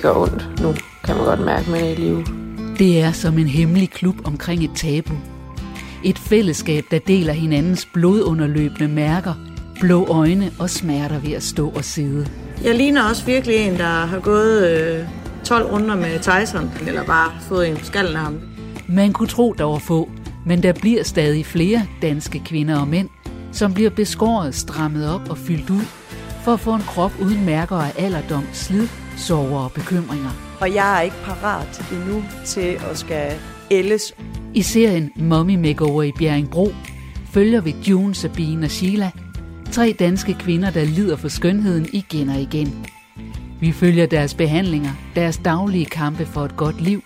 det gør ondt nu, kan man godt mærke med i livet. Det er som en hemmelig klub omkring et tabu. Et fællesskab, der deler hinandens blodunderløbende mærker, blå øjne og smerter ved at stå og sidde. Jeg ligner også virkelig en, der har gået øh, 12 runder med Tyson, eller bare fået en skallen af ham. Man kunne tro, der var få, men der bliver stadig flere danske kvinder og mænd, som bliver beskåret, strammet op og fyldt ud, for at få en krop uden mærker af alderdom, slid, sorger og bekymringer. Og jeg er ikke parat endnu til at skal ældes. I serien Mommy Makeover i Bjerringbro følger vi June, Sabine og Sheila, tre danske kvinder, der lider for skønheden igen og igen. Vi følger deres behandlinger, deres daglige kampe for et godt liv,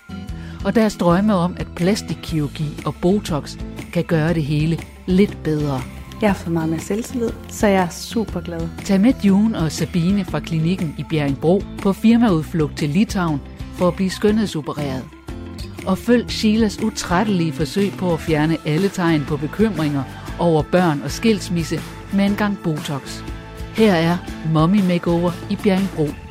og deres drømme om, at plastikkirurgi og Botox kan gøre det hele lidt bedre. Jeg har fået meget mere selvtillid, så jeg er super glad. Tag med June og Sabine fra klinikken i Bjerringbro på firmaudflugt til Litauen for at blive skønhedsopereret. Og følg Sheilas utrættelige forsøg på at fjerne alle tegn på bekymringer over børn og skilsmisse med en gang Botox. Her er Mommy Makeover i Bjerringbro.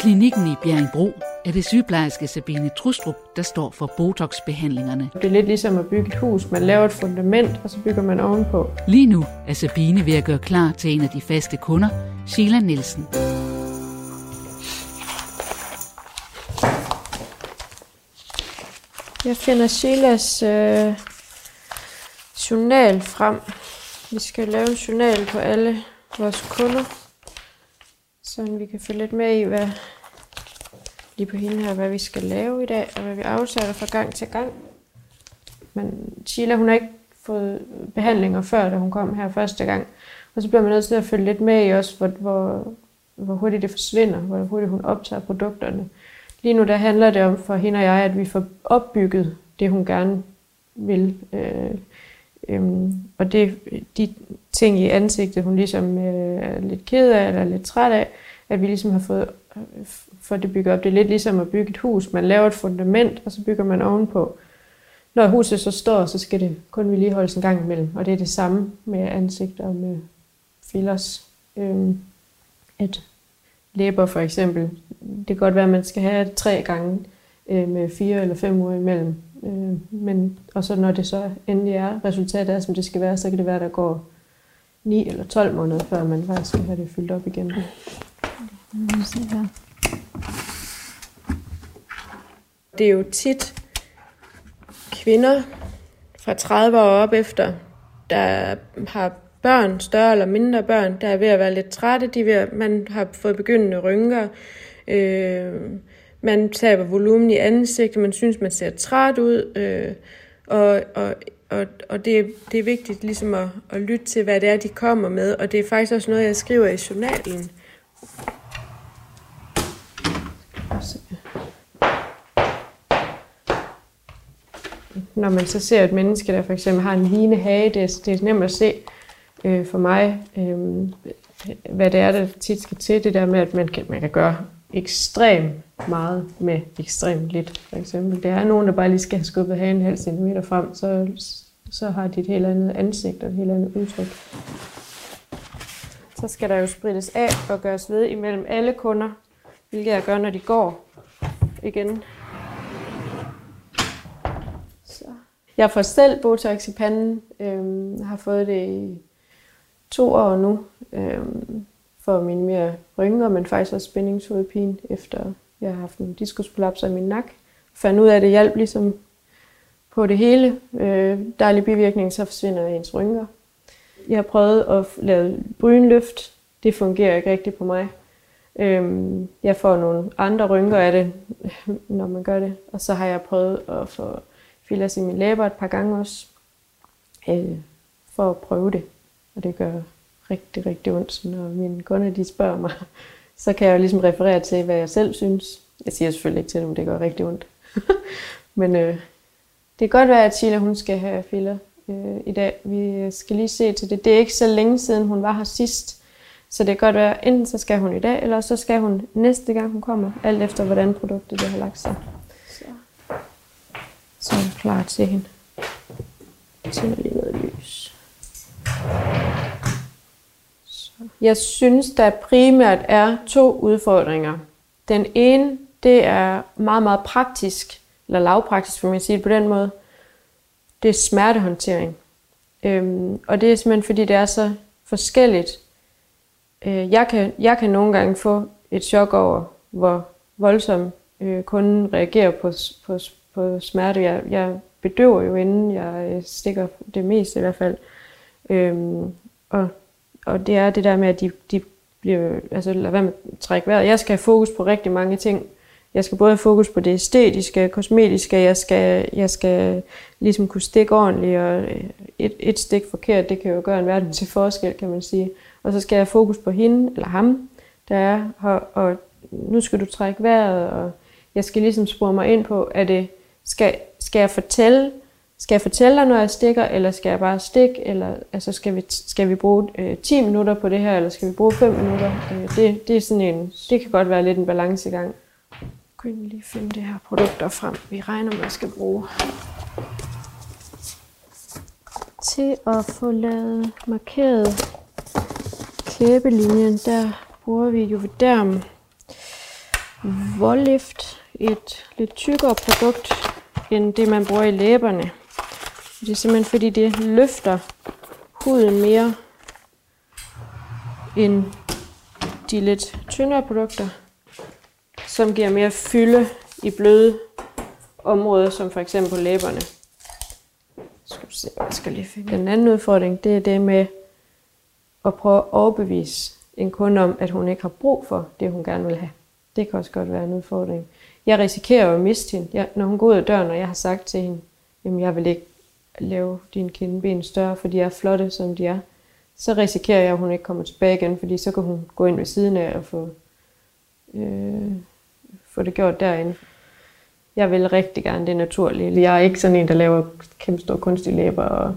Klinikken i Bjerringbro er det sygeplejerske Sabine Trustrup, der står for Botox-behandlingerne. Det er lidt ligesom at bygge et hus. Man laver et fundament, og så bygger man ovenpå. Lige nu er Sabine ved at gøre klar til en af de faste kunder, Sheila Nielsen. Jeg finder Sheilas øh, journal frem. Vi skal lave en journal på alle vores kunder, så vi kan følge lidt med i, hvad lige på hende her, hvad vi skal lave i dag, og hvad vi afsætter fra gang til gang. Men Sheila, hun har ikke fået behandlinger før, da hun kom her første gang. Og så bliver man nødt til at følge lidt med i også, hvor, hvor, hvor hurtigt det forsvinder, hvor hurtigt hun optager produkterne. Lige nu der handler det om for hende og jeg, at vi får opbygget det, hun gerne vil. Øh, øh, og det, de ting i ansigtet, hun ligesom øh, er lidt ked af eller lidt træt af, at vi ligesom har fået for det bygget op. Det er lidt ligesom at bygge et hus. Man laver et fundament, og så bygger man ovenpå. Når huset så står, så skal det kun vedligeholdes en gang imellem. Og det er det samme med ansigt og med fillers. Øhm, at læber for eksempel, det kan godt være, at man skal have det tre gange øh, med fire eller fem uger imellem. Øh, men, og så når det så endelig er, resultatet er, som det skal være, så kan det være, at der går 9 eller 12 måneder, før man faktisk skal have det fyldt op igen. Se her. Det er jo tit kvinder fra 30 år op efter, der har børn, større eller mindre børn, der er ved at være lidt trætte. De er ved at, man har fået begyndende rynker. Øh, man taber volumen i ansigtet. Man synes, man ser træt ud. Øh, og og, og, og det, det er vigtigt ligesom at, at lytte til, hvad det er, de kommer med. Og det er faktisk også noget, jeg skriver i journalen. Når man så ser et menneske, der for eksempel har en lignende hage, det er, det er nemt at se øh, for mig, øh, hvad det er, der tit skal til. Det der med, at man kan, man kan gøre ekstremt meget med ekstremt lidt, for eksempel. Det er nogen, der bare lige skal have skubbet hagen en halv centimeter frem, så, så har de et helt andet ansigt og et helt andet udtryk. Så skal der jo sprittes af og gøres ved imellem alle kunder, hvilket jeg gør, når de går igen. Så. Jeg får selv Botox i panden. Øhm, har fået det i to år nu. Øhm, for at minimere rynker, men faktisk også spændingshovedpine, efter jeg har haft en diskusprolaps i min nak. Fandt ud af, at det hjalp ligesom på det hele. Øh, dejlig bivirkning, så forsvinder ens rynker. Jeg har prøvet at lave brynløft. Det fungerer ikke rigtigt på mig. Øhm, jeg får nogle andre rynker af det, når man gør det. Og så har jeg prøvet at få fillers i min læber et par gange også, øh, for at prøve det. Og det gør rigtig, rigtig ondt, så når mine kunder de spørger mig, så kan jeg jo ligesom referere til, hvad jeg selv synes. Jeg siger selvfølgelig ikke til dem, det gør rigtig ondt. Men øh, det kan godt være, at Sheila hun skal have filler øh, i dag. Vi skal lige se til det. Det er ikke så længe siden, hun var her sidst. Så det kan godt være, enten så skal hun i dag, eller så skal hun næste gang, hun kommer, alt efter hvordan produktet det har lagt sig. Så, så er jeg klar til hende. tænder lige noget lys. Så. Jeg synes, der primært er to udfordringer. Den ene, det er meget, meget praktisk, eller lavpraktisk, for man sige det på den måde. Det er smertehåndtering. Øhm, og det er simpelthen, fordi det er så forskelligt. Øh, jeg, kan, jeg kan nogle gange få et chok over, hvor voldsom øh, kunden reagerer på, på, på smerte. Jeg, jeg bedøver jo, inden jeg øh, stikker det meste i hvert fald. Øhm, og, og det er det der med, at de, de bliver, altså lad være med at trække vejret. Jeg skal have fokus på rigtig mange ting. Jeg skal både have fokus på det æstetiske, kosmetiske, jeg skal, jeg skal ligesom kunne stikke ordentligt, og øh, et, et stik forkert, det kan jo gøre en verden til forskel, kan man sige. Og så skal jeg have fokus på hende, eller ham, der er her, og nu skal du trække vejret, og jeg skal ligesom spore mig ind på, at det, skal, skal jeg fortælle, skal jeg fortælle dig, når jeg stikker, eller skal jeg bare stikke, eller altså skal vi, skal vi bruge øh, 10 minutter på det her, eller skal vi bruge 5 minutter? Øh, det, det er sådan en, det kan godt være lidt en balancegang. Jeg kan lige finde det her produkter frem, vi regner med at skal bruge. Til at få lavet markeret klæbelinjen, der bruger vi Juvederm um, Vollift, et lidt tykkere produkt end det, man bruger i læberne. Det er simpelthen fordi, det løfter huden mere end de lidt tyndere produkter, som giver mere fylde i bløde områder, som for eksempel læberne. Skal se, jeg skal lige finde. en anden udfordring, det er det med at prøve at overbevise en kunde om, at hun ikke har brug for det, hun gerne vil have. Det kan også godt være en udfordring. Jeg risikerer jo at miste hende, jeg, når hun går ud af døren, og jeg har sagt til hende, jamen jeg vil ikke lave dine kindben større, for de er flotte, som de er. Så risikerer jeg, at hun ikke kommer tilbage igen, fordi så kan hun gå ind ved siden af og få, øh, få det gjort derinde. Jeg vil rigtig gerne det naturlige. Jeg er ikke sådan en, der laver kæmpe store kunstige læber og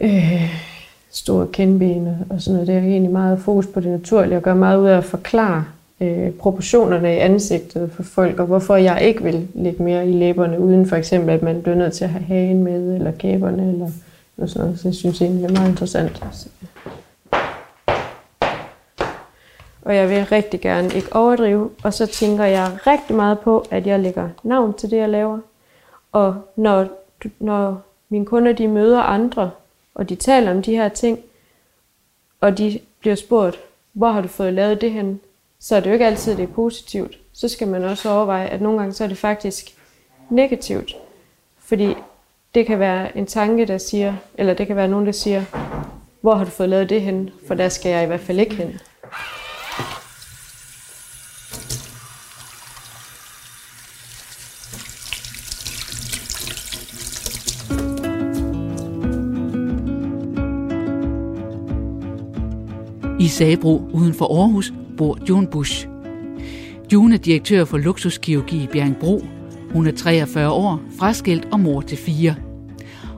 øh, store kindben og sådan noget. Det er egentlig meget fokus på det naturlige og gør meget ud af at forklare øh, proportionerne i ansigtet for folk, og hvorfor jeg ikke vil lægge mere i læberne, uden for eksempel, at man bliver nødt til at have hagen med, eller kæberne, eller noget sådan noget. Så jeg synes egentlig, det er meget interessant. Og jeg vil rigtig gerne ikke overdrive, og så tænker jeg rigtig meget på, at jeg lægger navn til det, jeg laver. Og når, når mine kunder de møder andre, og de taler om de her ting, og de bliver spurgt, hvor har du fået lavet det hen? så er det jo ikke altid, det er positivt. Så skal man også overveje, at nogle gange så er det faktisk negativt. Fordi det kan være en tanke, der siger, eller det kan være nogen, der siger, hvor har du fået lavet det hen? For der skal jeg i hvert fald ikke hen. I Sabro uden for Aarhus bor June Bush. June er direktør for luksuskirurgi i Bjergbro. Hun er 43 år, fraskilt og mor til fire.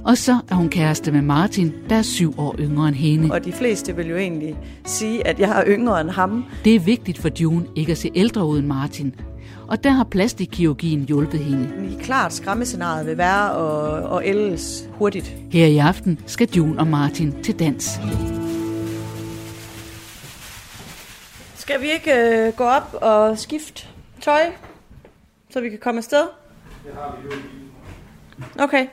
Og så er hun kæreste med Martin, der er syv år yngre end hende. Og de fleste vil jo egentlig sige, at jeg er yngre end ham. Det er vigtigt for June ikke at se ældre ud end Martin. Og der har plastikkirurgien hjulpet hende. I klart skræmmescenariet vil være at, at ældes hurtigt. Her i aften skal June og Martin til dans. Skal vi ikke øh, gå op og skifte tøj, så vi kan komme afsted? Det har vi jo Okay.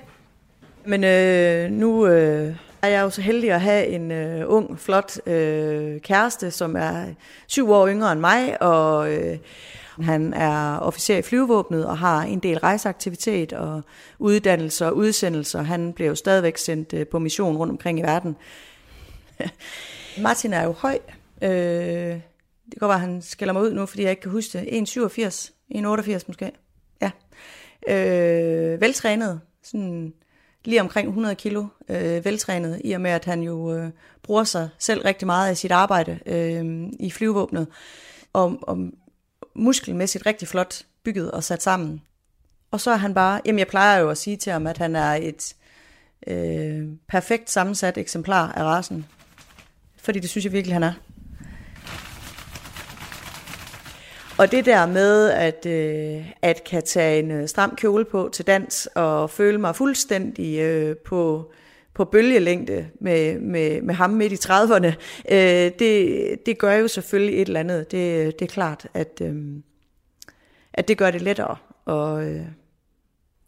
Men øh, nu øh, er jeg jo så heldig at have en øh, ung, flot øh, kæreste, som er syv år yngre end mig, og øh, han er officer i flyvevåbnet og har en del rejseaktivitet og uddannelser og udsendelser. Han bliver jo stadigvæk sendt øh, på mission rundt omkring i verden. Martin er jo høj. Øh, det går bare, at han skælder mig ud nu, fordi jeg ikke kan huske det. 1,87, 1,88 måske. Ja. Øh, veltrænet, sådan lige omkring 100 kilo øh, veltrænet, i og med at han jo øh, bruger sig selv rigtig meget af sit arbejde øh, i flyvevåbnet, og, og muskelmæssigt rigtig flot bygget og sat sammen. Og så er han bare, jamen jeg plejer jo at sige til ham, at han er et øh, perfekt sammensat eksemplar af rasen. Fordi det synes jeg virkelig, han er. Og det der med at, øh, at kan tage en øh, stram kjole på til dans og føle mig fuldstændig øh, på, på bølgelængde med, med, med ham midt i 30'erne, øh, det, det gør jo selvfølgelig et eller andet. Det, det er klart, at, øh, at det gør det lettere. Og, øh,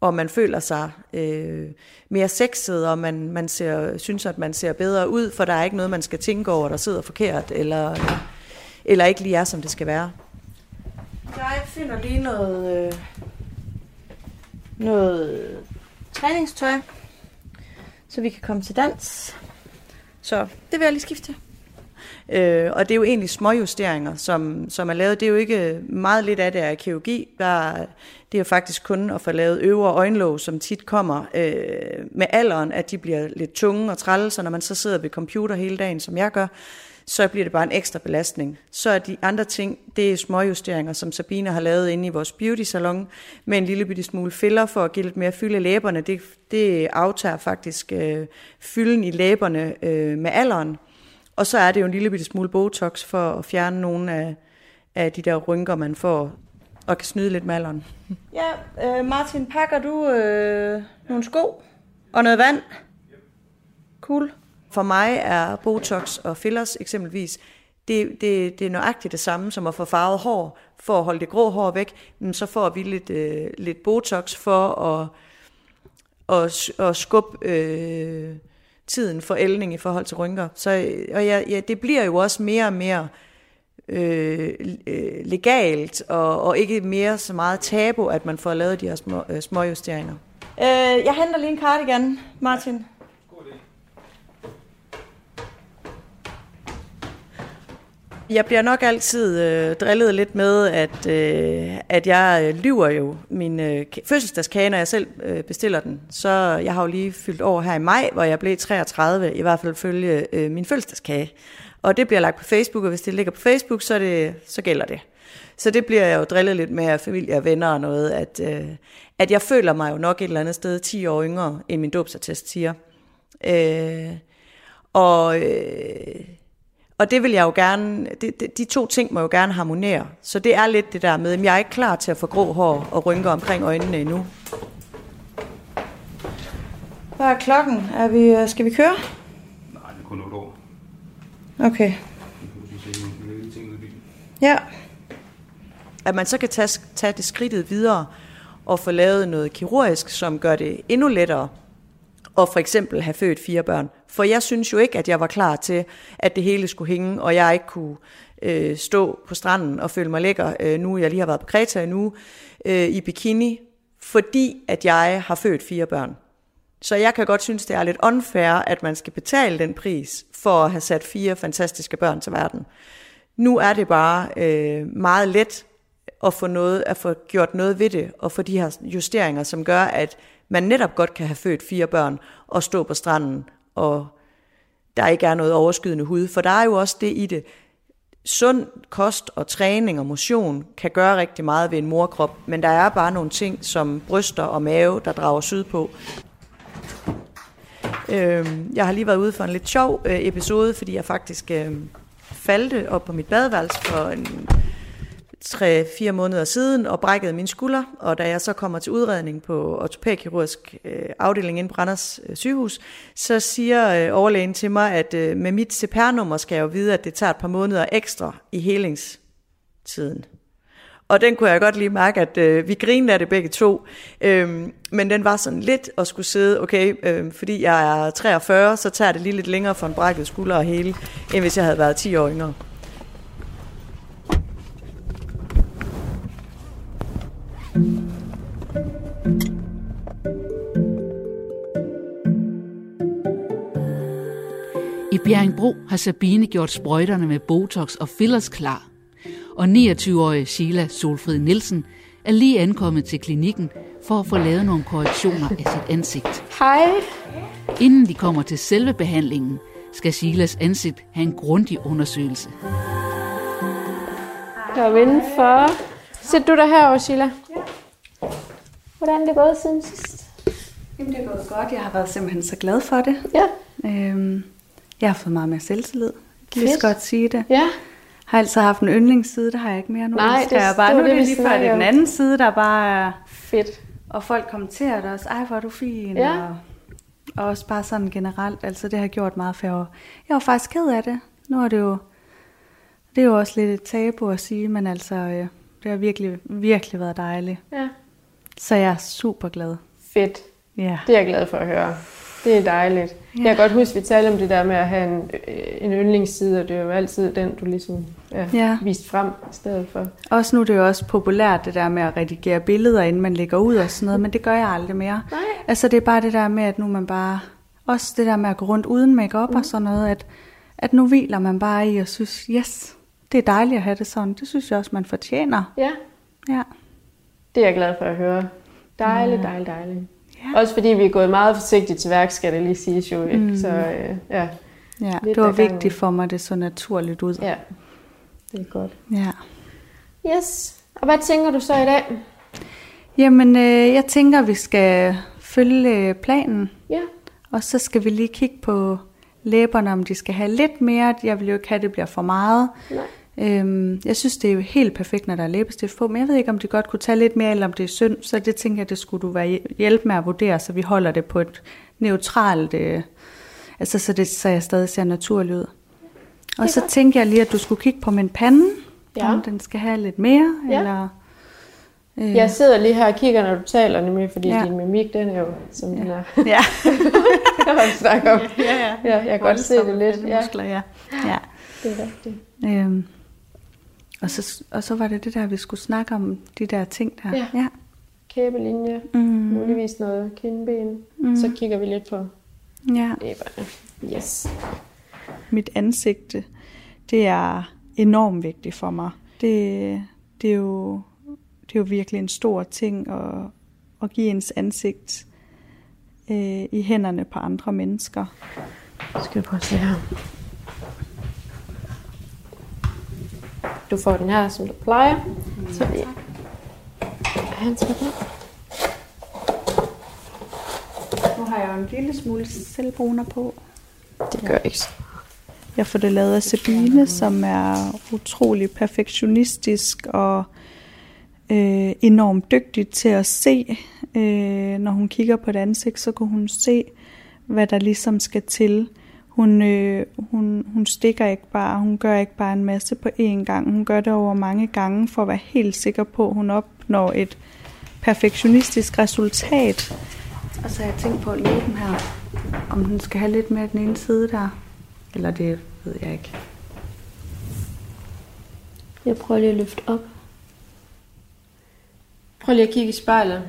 og man føler sig øh, mere sexet, og man, man ser, synes, at man ser bedre ud, for der er ikke noget, man skal tænke over, der sidder forkert, eller, eller ikke lige er, som det skal være. Jeg finder lige noget, øh, noget træningstøj, så vi kan komme til dans. Så det vil jeg lige skifte. Øh, og det er jo egentlig småjusteringer, som, som er lavet. Det er jo ikke meget lidt af det af kirurgi. Der, det er jo faktisk kun at få lavet øvre øjenlåg, som tit kommer øh, med alderen, at de bliver lidt tunge og trælle, så når man så sidder ved computer hele dagen, som jeg gør, så bliver det bare en ekstra belastning. Så er de andre ting, det er småjusteringer, som Sabine har lavet inde i vores beauty salon, med en lille bitte smule filler for at give lidt mere fylde i læberne. Det, det aftager faktisk øh, fylden i læberne øh, med alderen. Og så er det jo en lille bitte smule Botox for at fjerne nogle af, af de der rynker, man får og kan snyde lidt med alderen. Ja, øh, Martin, pakker du øh, nogle sko og noget vand? Cool. For mig er Botox og fillers eksempelvis, det, det, det er nøjagtigt det samme som at få farvet hår. For at holde det grå hår væk, men så får vi lidt, øh, lidt Botox for at, at, at skubbe øh, tiden for ældning i forhold til rynker. Så, og ja, ja, det bliver jo også mere og mere øh, øh legalt, og, og ikke mere så meget tabu, at man får lavet de her små, øh, små justeringer. Øh, jeg henter lige en cardigan, Martin. Jeg bliver nok altid øh, drillet lidt med, at, øh, at jeg øh, lyver jo min øh, fødselsdagskage, når jeg selv øh, bestiller den. Så jeg har jo lige fyldt år her i maj, hvor jeg blev 33, i hvert fald følge øh, min fødselsdagskage. Og det bliver lagt på Facebook, og hvis det ligger på Facebook, så, det, så gælder det. Så det bliver jeg jo drillet lidt med af familie og venner og noget, at, øh, at jeg føler mig jo nok et eller andet sted 10 år yngre, end min dåbsattest siger. Øh, og... Øh, og det vil jeg jo gerne, det, de, de to ting må jo gerne harmonere. Så det er lidt det der med, at jeg er ikke klar til at få grå hår og rynker omkring øjnene endnu. Hvad er klokken? Er vi, øh, skal vi køre? Nej, det er kun 8 år. Okay. Ja. At man så kan tage, tage det skridtet videre og få lavet noget kirurgisk, som gør det endnu lettere og for eksempel have født fire børn. For jeg synes jo ikke, at jeg var klar til, at det hele skulle hænge, og jeg ikke kunne øh, stå på stranden og føle mig lækker, øh, nu jeg lige har været på Kreta nu, øh, i bikini, fordi at jeg har født fire børn. Så jeg kan godt synes, det er lidt unfair, at man skal betale den pris for at have sat fire fantastiske børn til verden. Nu er det bare øh, meget let at få, noget, at få gjort noget ved det, og få de her justeringer, som gør, at man netop godt kan have født fire børn og stå på stranden, og der ikke er noget overskydende hud. For der er jo også det i det. Sund kost og træning og motion kan gøre rigtig meget ved en morkrop, men der er bare nogle ting som bryster og mave, der drager syd på. Øhm, jeg har lige været ude for en lidt sjov øh, episode, fordi jeg faktisk øh, faldt op på mit badeværelse for en 3-4 måneder siden og brækkede min skulder, og da jeg så kommer til udredning på ortopædkirurgisk øh, afdeling inde på Randers øh, sygehus, så siger øh, overlægen til mig, at øh, med mit CPR-nummer skal jeg jo vide, at det tager et par måneder ekstra i helingstiden. Og den kunne jeg godt lige mærke, at øh, vi grinede af det begge to. Øhm, men den var sådan lidt at skulle sidde, okay, øhm, fordi jeg er 43, så tager det lige lidt længere for en brækket skulder og hele, end hvis jeg havde været 10 år yngre. I Bjerringbro har Sabine gjort sprøjterne med Botox og fillers klar. Og 29-årige Sheila Solfrid Nielsen er lige ankommet til klinikken for at få lavet nogle korrektioner af sit ansigt. Hej. Inden de kommer til selve behandlingen, skal Sheilas ansigt have en grundig undersøgelse. Kom indenfor. Sæt du dig herover, Sheila. Hvordan er det gået siden sidst? Jamen, det er gået godt. Jeg har været simpelthen så glad for det. Ja. Øhm, jeg har fået meget mere selvtillid. Kan lige så godt sige det. Ja. har altid haft en yndlingsside, det har jeg ikke mere nu. Nej, det- jeg det bare. var Nu er det, vi lige før, det er den anden side, der bare er... Fedt. Og folk kommenterer det også. Er... Ej, hvor er du fin. Ja. Og, og også bare sådan generelt. Altså, det har gjort meget for. Jeg var faktisk ked af det. Nu er det jo... Det er jo også lidt et tabu at sige, men altså, øh, det har virkelig, virkelig været dejligt. Ja. Så jeg er super glad. Fedt. Ja. Det er jeg glad for at høre. Det er dejligt. Ja. Jeg kan godt huske, at vi talte om det der med at have en, øh, en yndlingsside, og det er jo altid den, du ligesom ja, Ja. vist frem i stedet for. Også nu er det jo også populært, det der med at redigere billeder, inden man lægger ud og sådan noget, men det gør jeg aldrig mere. Nej. Altså det er bare det der med, at nu man bare, også det der med at gå rundt uden makeup mm. og sådan noget, at, at nu hviler man bare i og synes, yes, det er dejligt at have det sådan. Det synes jeg også, man fortjener. Ja, Ja. Det er jeg glad for at høre. Dejligt, dejligt, dejligt. Ja. Også fordi vi er gået meget forsigtigt til værk, skal det lige siges jo. Ikke? Mm. Så øh, ja, Ja, Lidt det var vigtigt for mig, det så naturligt ud. ja, det er godt. Ja. Yes, og hvad tænker du så i dag? Jamen, øh, jeg tænker, vi skal følge øh, planen, Ja, og så skal vi lige kigge på læberne, om de skal have lidt mere. Jeg vil jo ikke have, at det bliver for meget. nej. Øhm, jeg synes, det er jo helt perfekt, når der er læbestift på, men jeg ved ikke, om de godt kunne tage lidt mere, eller om det er synd, så det tænker jeg, det skulle du være hjælp med at vurdere, så vi holder det på et neutralt, øh, altså så, det, så jeg stadig ser naturlig ud. Og så tænker jeg lige, at du skulle kigge på min pande, Ja. om den skal have lidt mere, Ja. eller... Øh, Jeg sidder lige her og kigger, når du taler nemlig, fordi Ja. ja. din mimik, den er jo, som den er. ja. Jeg har snakket om. ja, ja. Ja, jeg kan godt se det lidt. Ja, Muskler, ja. ja. det er rigtigt. Øhm, og, så, og så var det det der, vi skulle snakke om, de der ting der. Ja. ja. Kæbelinje, Mm. muligvis noget kindben. Mm. Så kigger vi lidt på ja. læberne. Yes. mit ansigt, det er enormt vigtigt for mig. Det, det, er, jo, det er jo virkelig en stor ting at, at give ens ansigt øh, i hænderne på andre mennesker. Skal vi prøve at se her. Du får den her, som du plejer. Så vi... Han på. Nu har jeg jo en lille smule selvbruner på. Det gør ikke så. Jeg får det lavet af Sabine, som er utrolig perfektionistisk og øh, enormt dygtig til at se. Øh, når hun kigger på et ansigt, så kan hun se, hvad der ligesom skal til. Hun, øh, hun, hun stikker ikke bare, hun gør ikke bare en masse på én gang. Hun gør det over mange gange for at være helt sikker på, at hun opnår et perfektionistisk resultat. Og så har jeg tænkt på at lægge den her, om den skal have lidt mere den ene side der. Eller det ved jeg ikke. Jeg prøver lige at løfte op. Prøv lige at kigge i spejlet.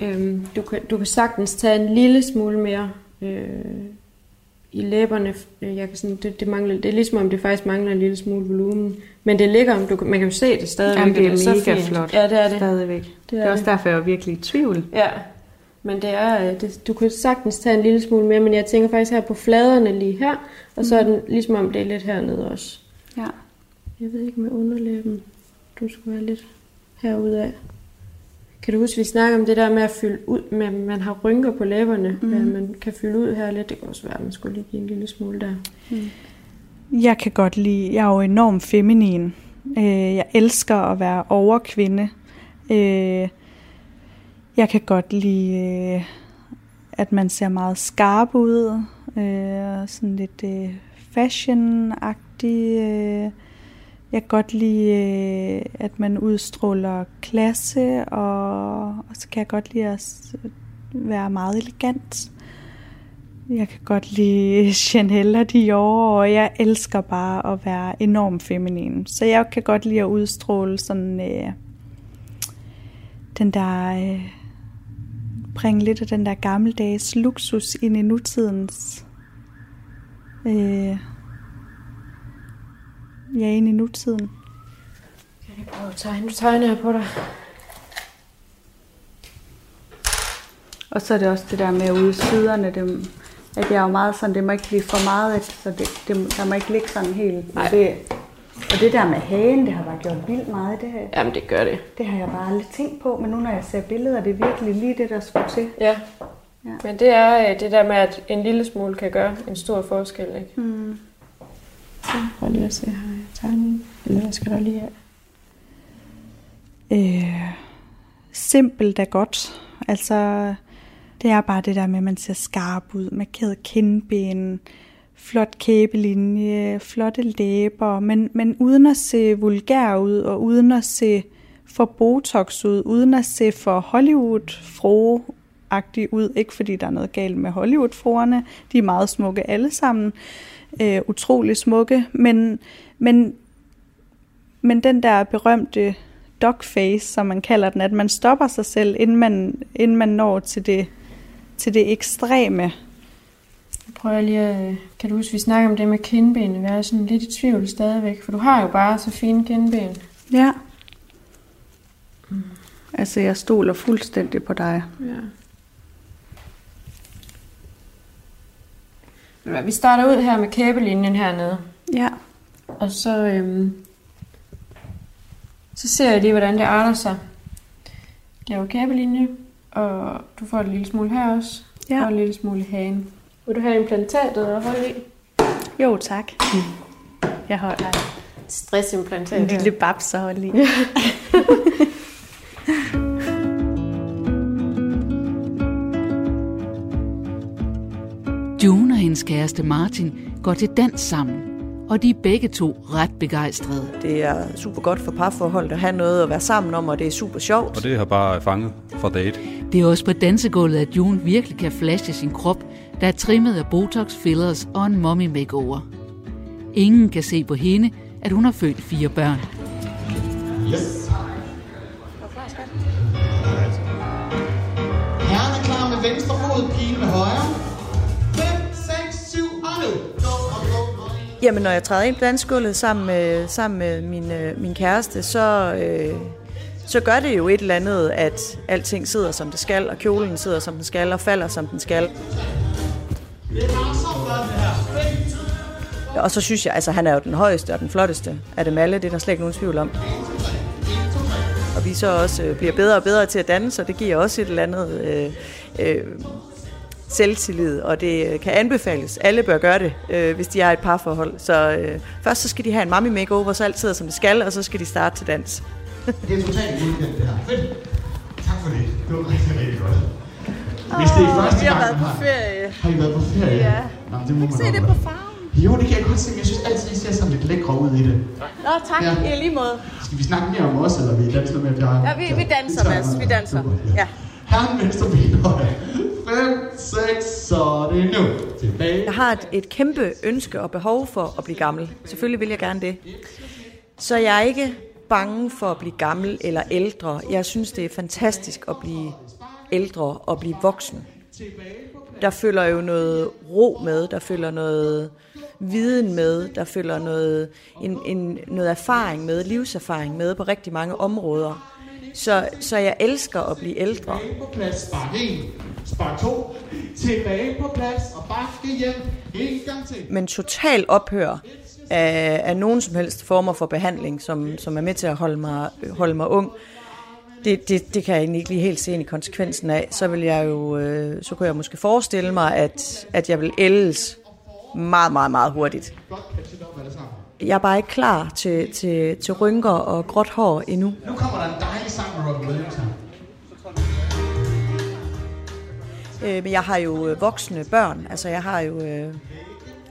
Øhm, du, kan, du kan sagtens tage en lille smule mere øh, i læberne. Øh, Jeg kan sådan, det, det, mangler, det er ligesom om det faktisk mangler en lille smule volumen. Men det ligger, om du, man kan jo se det stadigvæk. Jamen, det er så mega fint. flot. Ja, det er det. Stadigvæk. Det Det er, er det er også det. derfor, jeg er virkelig i tvivl. Ja, men det er, øh, det, du kan sagtens tage en lille smule mere, men jeg tænker faktisk her på fladerne lige her, og så er den ligesom om det er lidt hernede også. Ja. Jeg ved ikke med underlæben. Du skulle være lidt herude af. Kan du huske, vi snakker om det der med at fylde ud, med, at man har rynker på læberne, mm. Mhm. man kan fylde ud her lidt. Det kan også være, at man skulle lige give en lille smule der. Jeg kan godt lide, jeg er jo enormt feminin. Øh, jeg elsker at være overkvinde. Øh, jeg kan godt lide, øh, at man ser meget skarp ud. Øh, sådan lidt øh, fashion-agtig. Øh. Jeg kan godt lide, øh, at man udstråler klasse, og, og så kan jeg godt lide at være meget elegant. Jeg kan godt lide Chanel og Dior, og jeg elsker bare at være enormt feminin. Så jeg kan godt lide at udstråle sådan øh, den der... Øh, bringe lidt af den der gammeldags luksus ind i nutidens... Øh, ja, ind i nutiden. Kan jeg prøve at tegne? Nu tegner jeg på dig. Og så er det også det der med ude i siderne, det, at jeg er jo meget sådan, det må ikke blive for meget, at, så det, det, der må ikke ligge sådan helt. Nej. Og det, og det der med hagen, det har bare gjort vildt meget. Det, har- Jamen, det gør det. det har jeg bare aldrig tænkt på, men nu når jeg ser billeder, det er virkelig lige det, der skulle til. Ja. Ja. Men det er øh, det der med, at en lille smule kan gøre en stor forskel, ikke? Mm. Prøv lige at se her i. Eller hvad skal der lige have? Øh, simpelt er godt. Altså, det er bare det der med, at man ser skarp ud, markeret kindben, flot kæbelinje, flotte læber, men, men uden at se vulgær ud, og uden at se for botox ud, uden at se for hollywood fro ud. Ikke fordi der er noget galt med hollywood froerne de er meget smukke alle sammen, øh, utrolig smukke, men, men, men den der berømte dogface, som man kalder den, at man stopper sig selv, inden man, inden man når til det, til det ekstreme. Prøver lige at... Kan du huske, vi snakker om det med kindbenene? Jeg er sådan lidt i tvivl stadigvæk, for du har jo bare så fine kindben. Ja. Mm. Altså, jeg stoler fuldstændig på dig. Ja. Vi starter ud her med kæbelinjen hernede. Ja. Og så, øhm, så ser jeg lige, hvordan det arter sig. Laver kæbelinje, og du får en lille smule her også. Ja. Og en lille smule hagen. Vil du have implantatet og holde i? Jo, tak. Jeg holder Stressimplantat. en lille babs at holde i. June og hendes kæreste Martin går til dans sammen, og de er begge to ret begejstrede. Det er super godt for parforholdet at have noget at være sammen om, og det er super sjovt. Og det har bare fanget fra date. Det er også på dansegulvet, at June virkelig kan flashe sin krop, der er trimmet af botox, fillers og en mommy makeover. Ingen kan se på hende, at hun har født fire børn. Yes. Herren er klar med venstre fod, pigen med højre. Jamen, når jeg træder ind på dansegulvet sammen med, sammen med min, øh, min kæreste, så, øh, så gør det jo et eller andet, at alting sidder som det skal, og kjolen sidder som den skal, og falder som den skal. Det er bare så det her. Og så synes jeg, altså han er jo den højeste og den flotteste af dem alle, det er der slet ikke nogen tvivl om. Og vi så også øh, bliver bedre og bedre til at danse, og det giver også et eller andet øh, øh, selvtillid, og det øh, kan anbefales. Alle bør gøre det, øh, hvis de har et parforhold. Så øh, først så skal de have en mommy makeover, så alt sidder som det skal, og så skal de starte til dans. Det er totalt godkendt det her. Fedt. Tak for det. Det var rigtig, rigtig godt. Hvis det er første vi har gang, været på ferie. Har I været på ferie? Ja. Nå, det må man Se det på farven. Jo, det kan jeg godt se, men jeg synes altid, I ser sådan lidt lækre ud i det. Nå, tak. Ja. I lige måde. Skal vi snakke mere om os, eller vi danser mere Bjarne? Ja, vi, vi danser, Mads. Vi danser. Ja. Herren venstre ben højre. 5, 6, så er det nu. Tilbage. Jeg har et, et kæmpe ønske og behov for at blive gammel. Selvfølgelig vil jeg gerne det. Så jeg er ikke bange for at blive gammel eller ældre. Jeg synes, det er fantastisk at blive ældre og blive voksen. Der følger jo noget ro med, der følger noget viden med, der følger noget, en, en, noget erfaring med, livserfaring med på rigtig mange områder. Så, så jeg elsker at blive ældre. Spark 1. Spark 2. Tilbage på plads. Og bakke hjem. En gang til. men total ophør af, af nogen som helst former for behandling, som, som er med til at holde mig, holde mig ung. Det, det, det kan jeg egentlig ikke lige helt se ind i konsekvensen af. Så vil jeg jo, øh, så kunne jeg måske forestille mig, at, at jeg vil ældes meget, meget, meget hurtigt. Jeg er bare ikke klar til, til, til rynker og gråt hår endnu. Nu kommer der en dejlig sang med Robin Williams her. Øh, men jeg har jo øh, voksne børn. Altså, jeg har jo øh,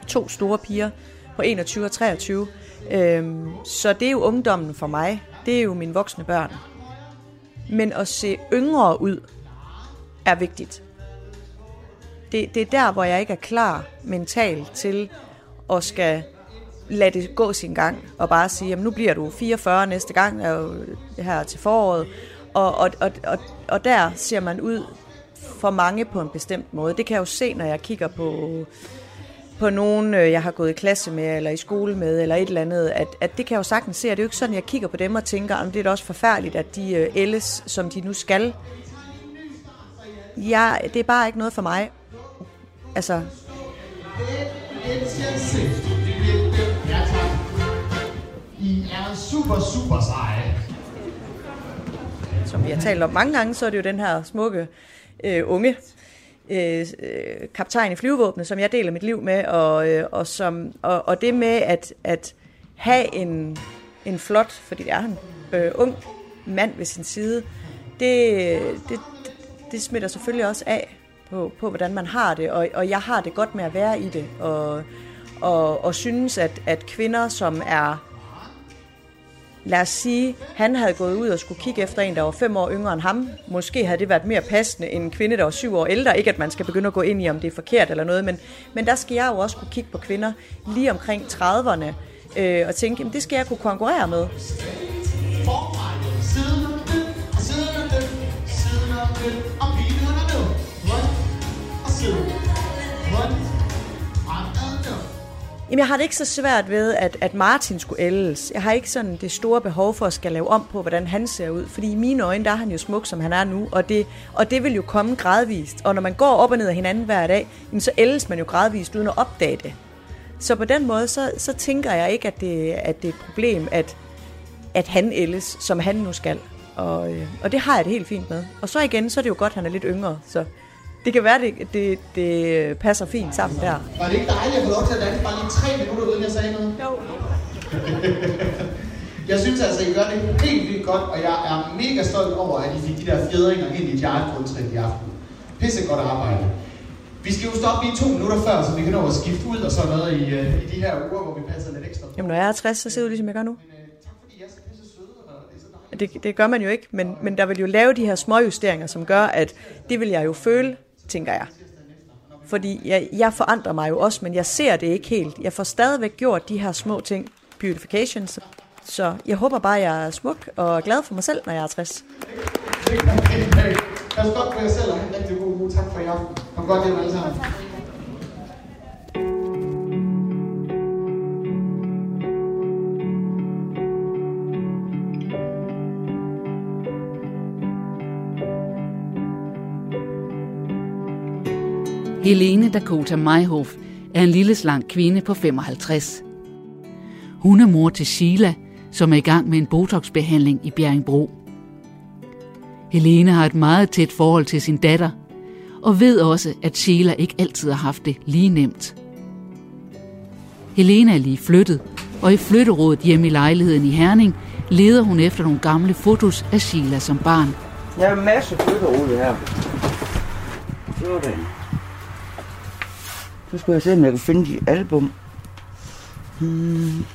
to store piger på 21 og 23. Øh, så det er jo ungdommen for mig. Det er jo mine voksne børn. Men at se yngre ud er vigtigt. Det, det er der, hvor jeg ikke er klar mentalt til at skal lade det gå sin gang, og bare sige, jamen nu bliver du 44 næste gang, er jo det her til foråret, og, og, og, og, og der ser man ud for mange på en bestemt måde. Det kan jeg jo se, når jeg kigger på, på nogen, øh, jeg har gået i klasse med, eller i skole med, eller et eller andet, at, at det kan jeg jo sagtens se, og det er jo ikke sådan, jeg kigger på dem og tænker, om det er da også forfærdeligt, at de øh, ældes, som de nu skal. Ja, det er bare ikke noget for mig. Altså, I er super, super seje. som vi har talt om mange gange, så er det jo den her smukke øh, unge øh, øh, kaptajn i flyvevåbnet, som jeg deler mit liv med, og, øh, og, som, og, og det med at, at have en, en flot, fordi det er han, øh, ung mand ved sin side, det, det, det smitter selvfølgelig også af på, på hvordan man har det, og, og jeg har det godt med at være i det, og, og, og synes, at, at kvinder, som er lad os sige, han havde gået ud og skulle kigge efter en, der var fem år yngre end ham. Måske havde det været mere passende end en kvinde, der var syv år ældre. Ikke at man skal begynde at gå ind i, om det er forkert eller noget, men, men der skal jeg jo også kunne kigge på kvinder lige omkring 30'erne øh, og tænke, jamen, det skal jeg kunne konkurrere med. Forvejen, siden Jamen, jeg har det ikke så svært ved, at, at Martin skulle ældes. Jeg har ikke sådan det store behov for at skal lave om på, hvordan han ser ud. Fordi i mine øjne, der er han jo smuk, som han er nu. Og det, og det vil jo komme gradvist. Og når man går op og ned af hinanden hver dag, jamen, så ældes man jo gradvist uden at opdage det. Så på den måde, så, så tænker jeg ikke, at det, at det er et problem, at, at han ældes, som han nu skal. Og, øh, og det har jeg det helt fint med. Og så igen, så er det jo godt, at han er lidt yngre. Så det kan være, det, det, det passer fint sammen der. Var det ikke dejligt at få lov til at danse bare lige tre minutter, uden jeg sagde noget? Jo. Jeg synes altså, I gør det helt vildt godt, og jeg er mega stolt over, at I fik de der fjedringer ind i hjertegrundtrin i aften. Pisse godt arbejde. Vi skal jo stoppe lige to minutter før, så vi kan nå at skifte ud og sådan noget i, øh, i de her uger, hvor vi passer lidt ekstra. Jamen, når jeg er 60, så jeg ud, ligesom jeg gør nu. Men øh, tak fordi er så pisse søde, og det er så dejligt. Det, det gør man jo ikke, men, men der vil jo lave de her små justeringer, som gør, at det vil jeg jo føle, tænker jeg. Fordi jeg, jeg forandrer mig jo også, men jeg ser det ikke helt. Jeg får stadigvæk gjort de her små ting, beautification, så, så jeg håber bare, jeg er smuk og glad for mig selv, når jeg er 60. Pas godt på jer selv, og have en rigtig god uge. Tak for i aften. Kom godt hjem alle sammen. Helene Dakota Meyhoff er en lille slank kvinde på 55. Hun er mor til Sheila, som er i gang med en botoxbehandling i Bjerringbro. Helene har et meget tæt forhold til sin datter, og ved også, at Sheila ikke altid har haft det lige nemt. Helene er lige flyttet, og i flytterådet hjemme i lejligheden i Herning leder hun efter nogle gamle fotos af Sheila som barn. Jeg har en masse flytterode her. Sådan. Så skal jeg se, om jeg kan finde de album. Hmm.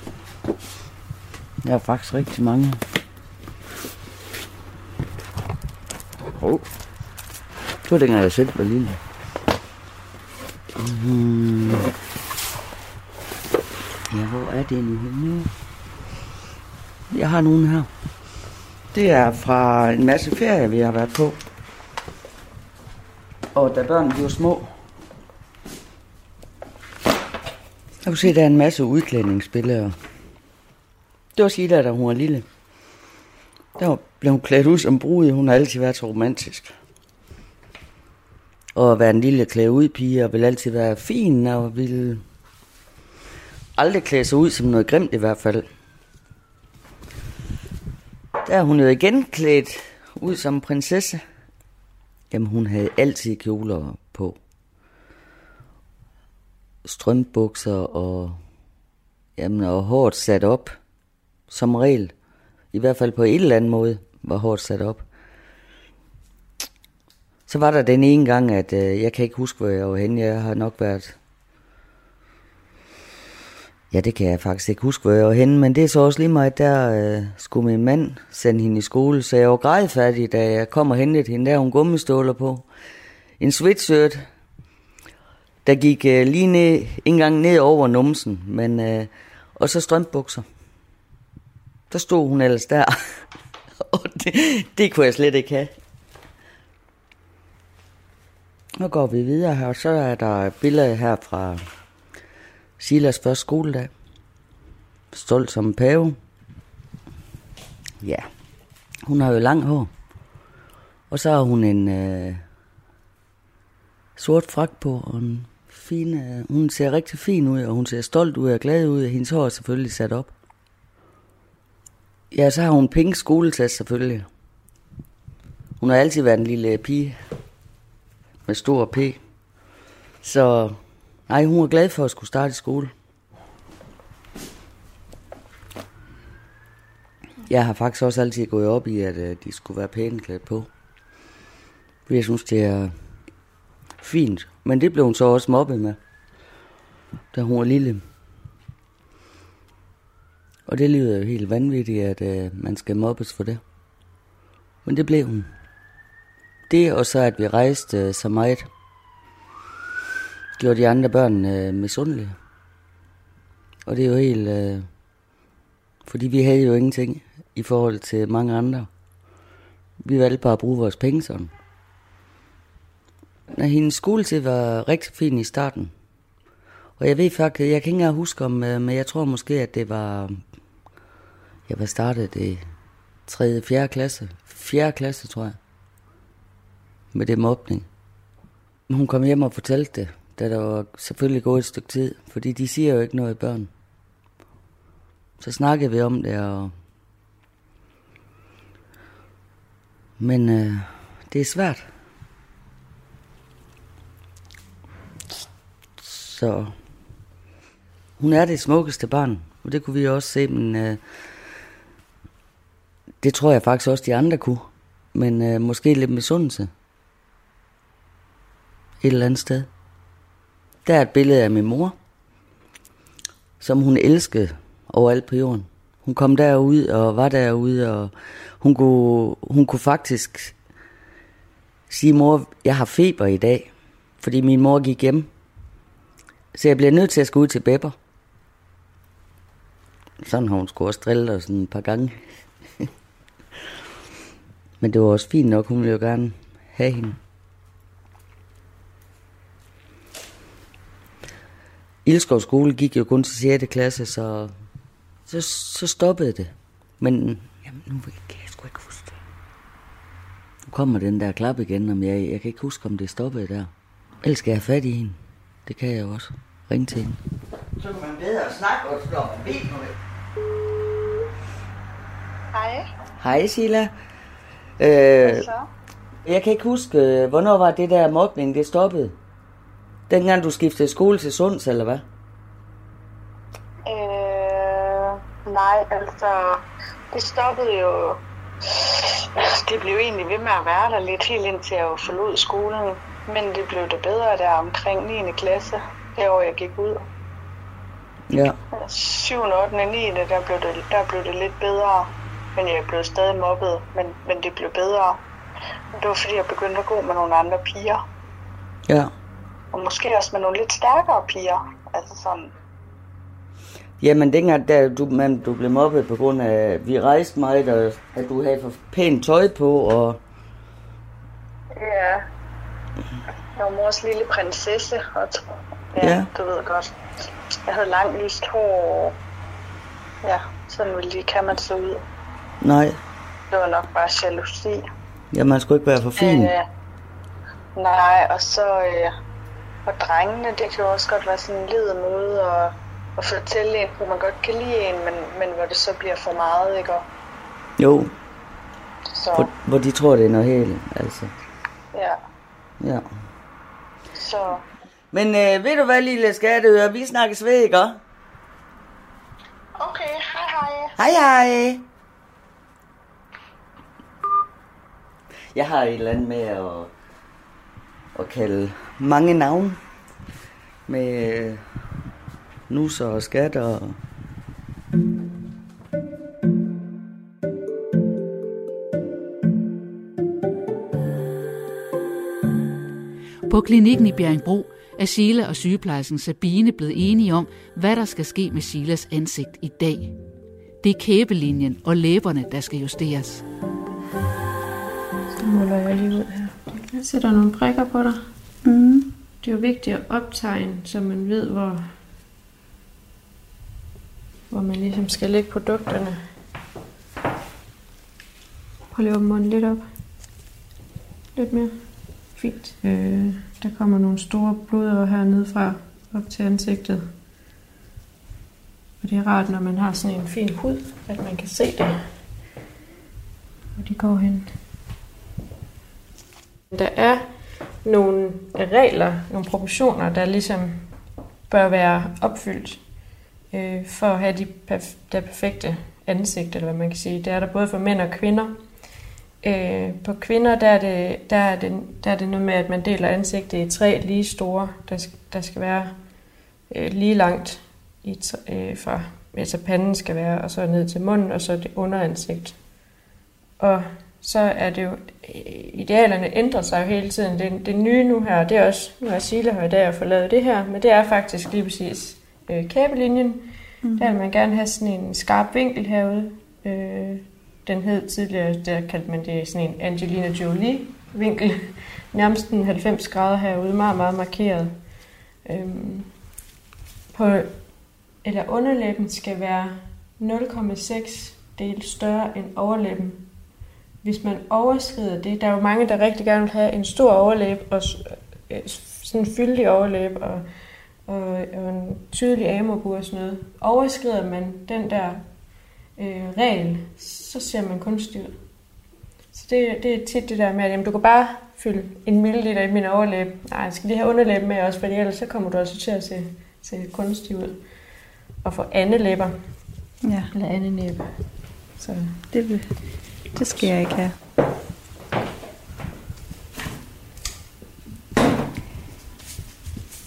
Jeg har faktisk rigtig mange. Åh. Oh. Det var dengang jeg selv var lille. Hmm. Ja, hvor er det nu henne? Jeg har nogle her. Det er fra en masse ferie, vi har været på. Og da børnene var små. Jeg kunne se, at der er en masse udklædningsbilleder. Det var Sheila, da hun var lille. Der blev hun klædt ud som brud. Hun har altid været så romantisk. Og at være en lille klæde ud pige, og vil altid være fin, og vil aldrig klæde sig ud som noget grimt i hvert fald. Der er hun jo igen klædt ud som prinsesse. Jamen, hun havde altid kjoler på. Strømbukser og, jamen, og hårdt sat op. Som regel. I hvert fald på en eller anden måde var hårdt sat op. Så var der den ene gang, at øh, jeg kan ikke huske, hvor jeg var henne. Jeg har nok været... Ja, det kan jeg faktisk ikke huske, hvor jeg var henne, men det er så også lige meget, der øh, skulle min mand sende hende i skole, så jeg var grædfærdig, da jeg kom og hentede hende. Der hun gummiståler på. En sweatshirt, der gik øh, lige ned, en gang ned over numsen, men, øh, og så strømbukser. Der stod hun ellers der, og det, det kunne jeg slet ikke have. Nu går vi videre her, og så er der et billede her fra Silas første skoledag. Stolt som en pave. Ja, hun har jo lang hår. Og så har hun en øh, sort frak på, og en fin, øh, hun ser rigtig fin ud, og hun ser stolt ud og glad ud, og hendes hår er selvfølgelig sat op. Ja, så har hun pink skoletaske selvfølgelig. Hun har altid været en lille pige. med stor P. Så nej, hun var glad for at skulle starte i skole. Jeg har faktisk også altid gået op i, at øh, de skulle være pæne klædt på. Jeg synes, det er fint. Men det blev hun så også mobbet med, da hun var lille. Og det lyder jo helt vanvittigt, at øh, man skal mobbes for det. Men det blev hun. Det og så, at vi rejste øh, så meget, gjorde de andre børn øh, misundelige. Og det er jo helt... Øh, fordi vi havde jo ingenting i forhold til mange andre. Vi valgte bare at bruge vores penge sådan. Når hendes skoletid var rigtig fin i starten. Og jeg ved faktisk, jeg kan ikke engang huske om, øh, men jeg tror måske, at det var, jeg var startet i 3. 4. klasse. 4. klasse, tror jeg. Med det mobning. Hun kom hjem og fortalte det, da der var selvfølgelig gået et stykke tid, fordi de siger jo ikke noget børn. Så snakkede vi om det, og... Men øh, det er svært. Så hun er det smukkeste barn, og det kunne vi også se, men øh, det tror jeg faktisk også, de andre kunne. Men øh, måske lidt misundelse. Et eller andet sted. Der er et billede af min mor, som hun elskede overalt på jorden. Hun kom derud og var derude, og hun kunne, hun kunne faktisk sige, mor, jeg har feber i dag, fordi min mor gik hjem. Så jeg bliver nødt til at skulle ud til Bepper. Sådan har hun skulle også drille os sådan et par gange. Men det var også fint nok, hun ville jo gerne have hende. Ildskov skole gik jo kun til 6. klasse, så, så, så stoppede det. Men jamen, nu kan jeg sgu ikke huske det. Nu kommer den der klap igen, om jeg, jeg kan ikke huske, om det stoppede der. Ellers skal jeg have fat i hende. Det kan jeg også. Ring til hende. Så kan man bedre snakke og slå med benene. Hej. Hej Sheila. Øh, Så? jeg kan ikke huske, øh, hvornår var det der mobning, det stoppede? Dengang du skiftede skole til Sunds, eller hvad? Øh, nej, altså, det stoppede jo... Det blev egentlig ved med at være der lidt helt indtil jeg jo forlod skolen. Men det blev det bedre der omkring 9. klasse, det år jeg gik ud. Ja. 7. 8. 9. Der blev, det, der blev det lidt bedre. Men jeg blev stadig mobbet, men, men det blev bedre. Det var fordi, jeg begyndte at gå med nogle andre piger. Ja. Og måske også med nogle lidt stærkere piger. Altså sådan, Jamen dengang, da du, man, du blev mobbet på grund af, at vi rejste meget, og at du havde for pænt tøj på, og Ja. Jeg var mors lille prinsesse, og ja, Ja. du ved godt. Jeg havde langt lyst hår. Ja, sådan ville de, kan man så ud. nej, Det var nok bare jalousi. ja, man skulle ikke være for fin. Øh, nej, og så... Øh, og drengene, det kan jo også godt være sådan en led måde at, at fortælle en, hvor man godt kan lide en, men, men hvor det så bliver for meget, ikke? Og Jo, Så, hvor, hvor de tror, det er noget helt, altså. ja. Ja. Så, Men øh, ved du hvad, lille skatteøre, vi snakkes ved, ikke? okay, hej hej. Hej hej. Jeg har et eller andet med at, at kalde mange navne. Med øh, nusser og skatter. Og... På klinikken i Bjerringbro er Sheila og sygeplejersken Sabine blevet enige om, hvad der skal ske med Sheilas ansigt i dag. Det er kæbelinjen og læberne, der skal justeres. Så måler jeg lige ud her. Jeg sætter nogle prikker på dig. Mm. Det er jo vigtigt at optegne, så man ved, hvor, hvor man ligesom skal lægge produkterne. Prøv lige at åbne munden lidt op. Lidt mere. Fint. Øh, der kommer nogle store blodårer hernede fra op til ansigtet. Og det er rart, når man har sådan en fin hud, at man kan se det. Hvor de går hen. Der er nogle regler, nogle proportioner, der ligesom bør være opfyldt øh, for at have de perf- der perfekte ansigt, eller hvad man kan sige. Det er der både for mænd og kvinder. Øh, på kvinder, der er, det, der, er det, der er det noget med, at man deler ansigtet i tre lige store. Der skal, der skal være øh, lige langt i, øh, fra, altså panden skal være, og så ned til munden, og så det underansigt. Og så er det jo, idealerne ændrer sig jo hele tiden. Det, det nye nu her, det er også, nu er Sila her i dag at få lavet det her, men det er faktisk lige præcis øh, kæbelinjen. Mm. Der vil man gerne have sådan en skarp vinkel herude. Øh, den hed tidligere, der kaldte man det sådan en Angelina Jolie-vinkel. Nærmest en 90 grader herude, meget, meget markeret. Øhm, på, eller underlæben skal være 0,6 del større end overlæben. Hvis man overskrider det, der er jo mange, der rigtig gerne vil have en stor overlæb og øh, sådan en fyldig overlæb og, og, og en tydelig amobur og sådan noget. Overskrider man den der øh, regel, så ser man kunstig ud. Så det, det er tit det der med, at jamen, du kan bare fylde en milliliter i min overlæb. Nej, jeg skal lige have underlæb med også, for ellers så kommer du altså til at se, se kunstig ud. Og få læber. Ja. Eller næb. Så. Det, vil, det skal jeg ikke have.